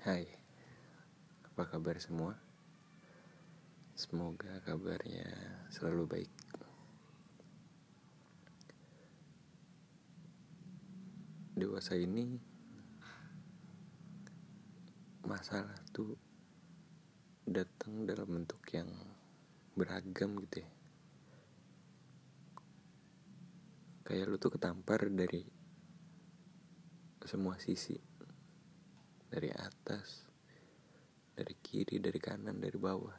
Hai, apa kabar semua? Semoga kabarnya selalu baik. Dewasa ini masalah tuh datang dalam bentuk yang beragam gitu ya. Kayak lu tuh ketampar dari semua sisi dari atas dari kiri dari kanan dari bawah.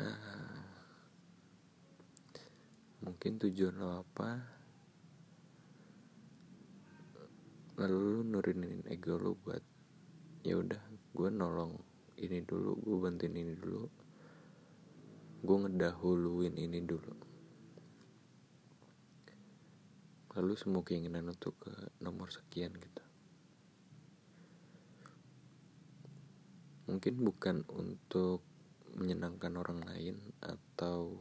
Uh, mungkin tujuan lo apa? Lalu lu nurunin ego lo buat ya udah gue nolong ini dulu gue bantuin ini dulu gue ngedahuluin ini dulu lalu semua keinginan untuk ke nomor sekian gitu. Mungkin bukan untuk menyenangkan orang lain atau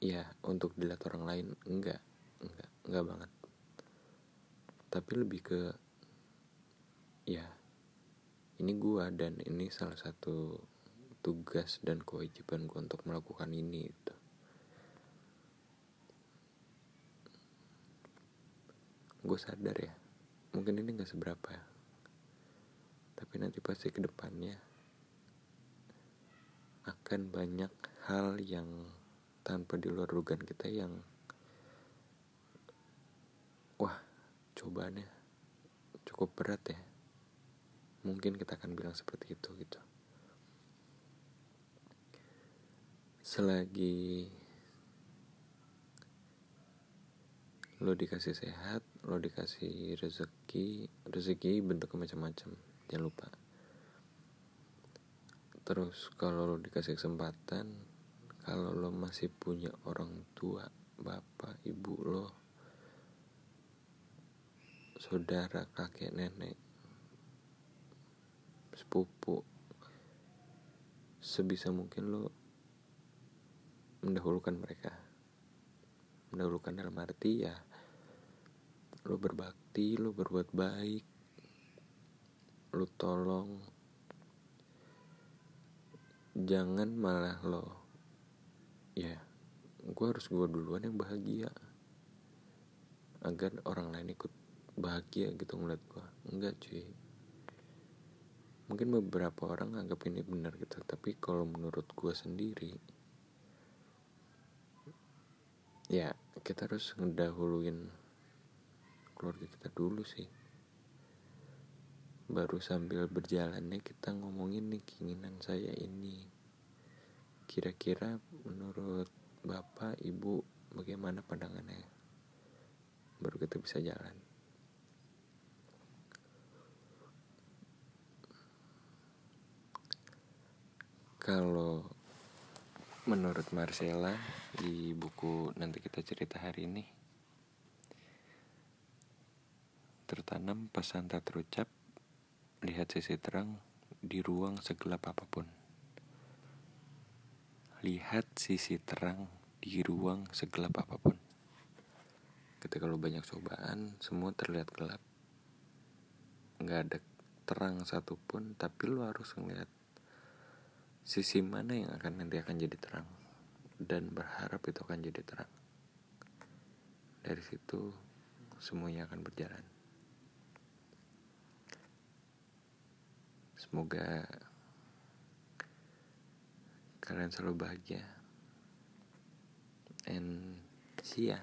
ya untuk dilihat orang lain enggak enggak enggak banget. Tapi lebih ke ya ini gua dan ini salah satu tugas dan kewajiban gua untuk melakukan ini gitu gue sadar ya mungkin ini gak seberapa ya. Tapi nanti pasti ke depannya akan banyak hal yang tanpa di luar dugaan kita yang wah cobaannya cukup berat ya. Mungkin kita akan bilang seperti itu gitu. Selagi lo dikasih sehat lo dikasih rezeki rezeki bentuknya macam-macam jangan lupa. Terus kalau lo dikasih kesempatan kalau lo masih punya orang tua bapak ibu lo saudara kakek nenek sepupu sebisa mungkin lo mendahulukan mereka. Mendahulukan dalam arti ya lu berbakti lu berbuat baik. Lu tolong. Jangan malah lo ya gue harus gue duluan yang bahagia. Agar orang lain ikut bahagia gitu ngeliat gue enggak cuy. Mungkin beberapa orang anggap ini benar gitu. Tapi kalau menurut gue sendiri ya kita harus ngedahuluin keluarga kita dulu sih. Baru sambil berjalannya kita ngomongin nih keinginan saya ini. Kira-kira menurut bapak ibu bagaimana pandangannya? Baru kita bisa jalan. Kalau menurut Marcella di buku nanti kita cerita hari ini tertanam pesan tak terucap, lihat sisi terang di ruang segelap apa pun. Lihat sisi terang di ruang segelap apa pun. Ketika lo banyak cobaan, semua terlihat gelap. Nggak ada terang satupun, tapi lo harus ngeliat sisi mana yang akan nanti akan jadi terang. Dan berharap itu akan jadi terang. Dari situ, semuanya akan berjalan. Semoga kalian selalu bahagia. And see ya.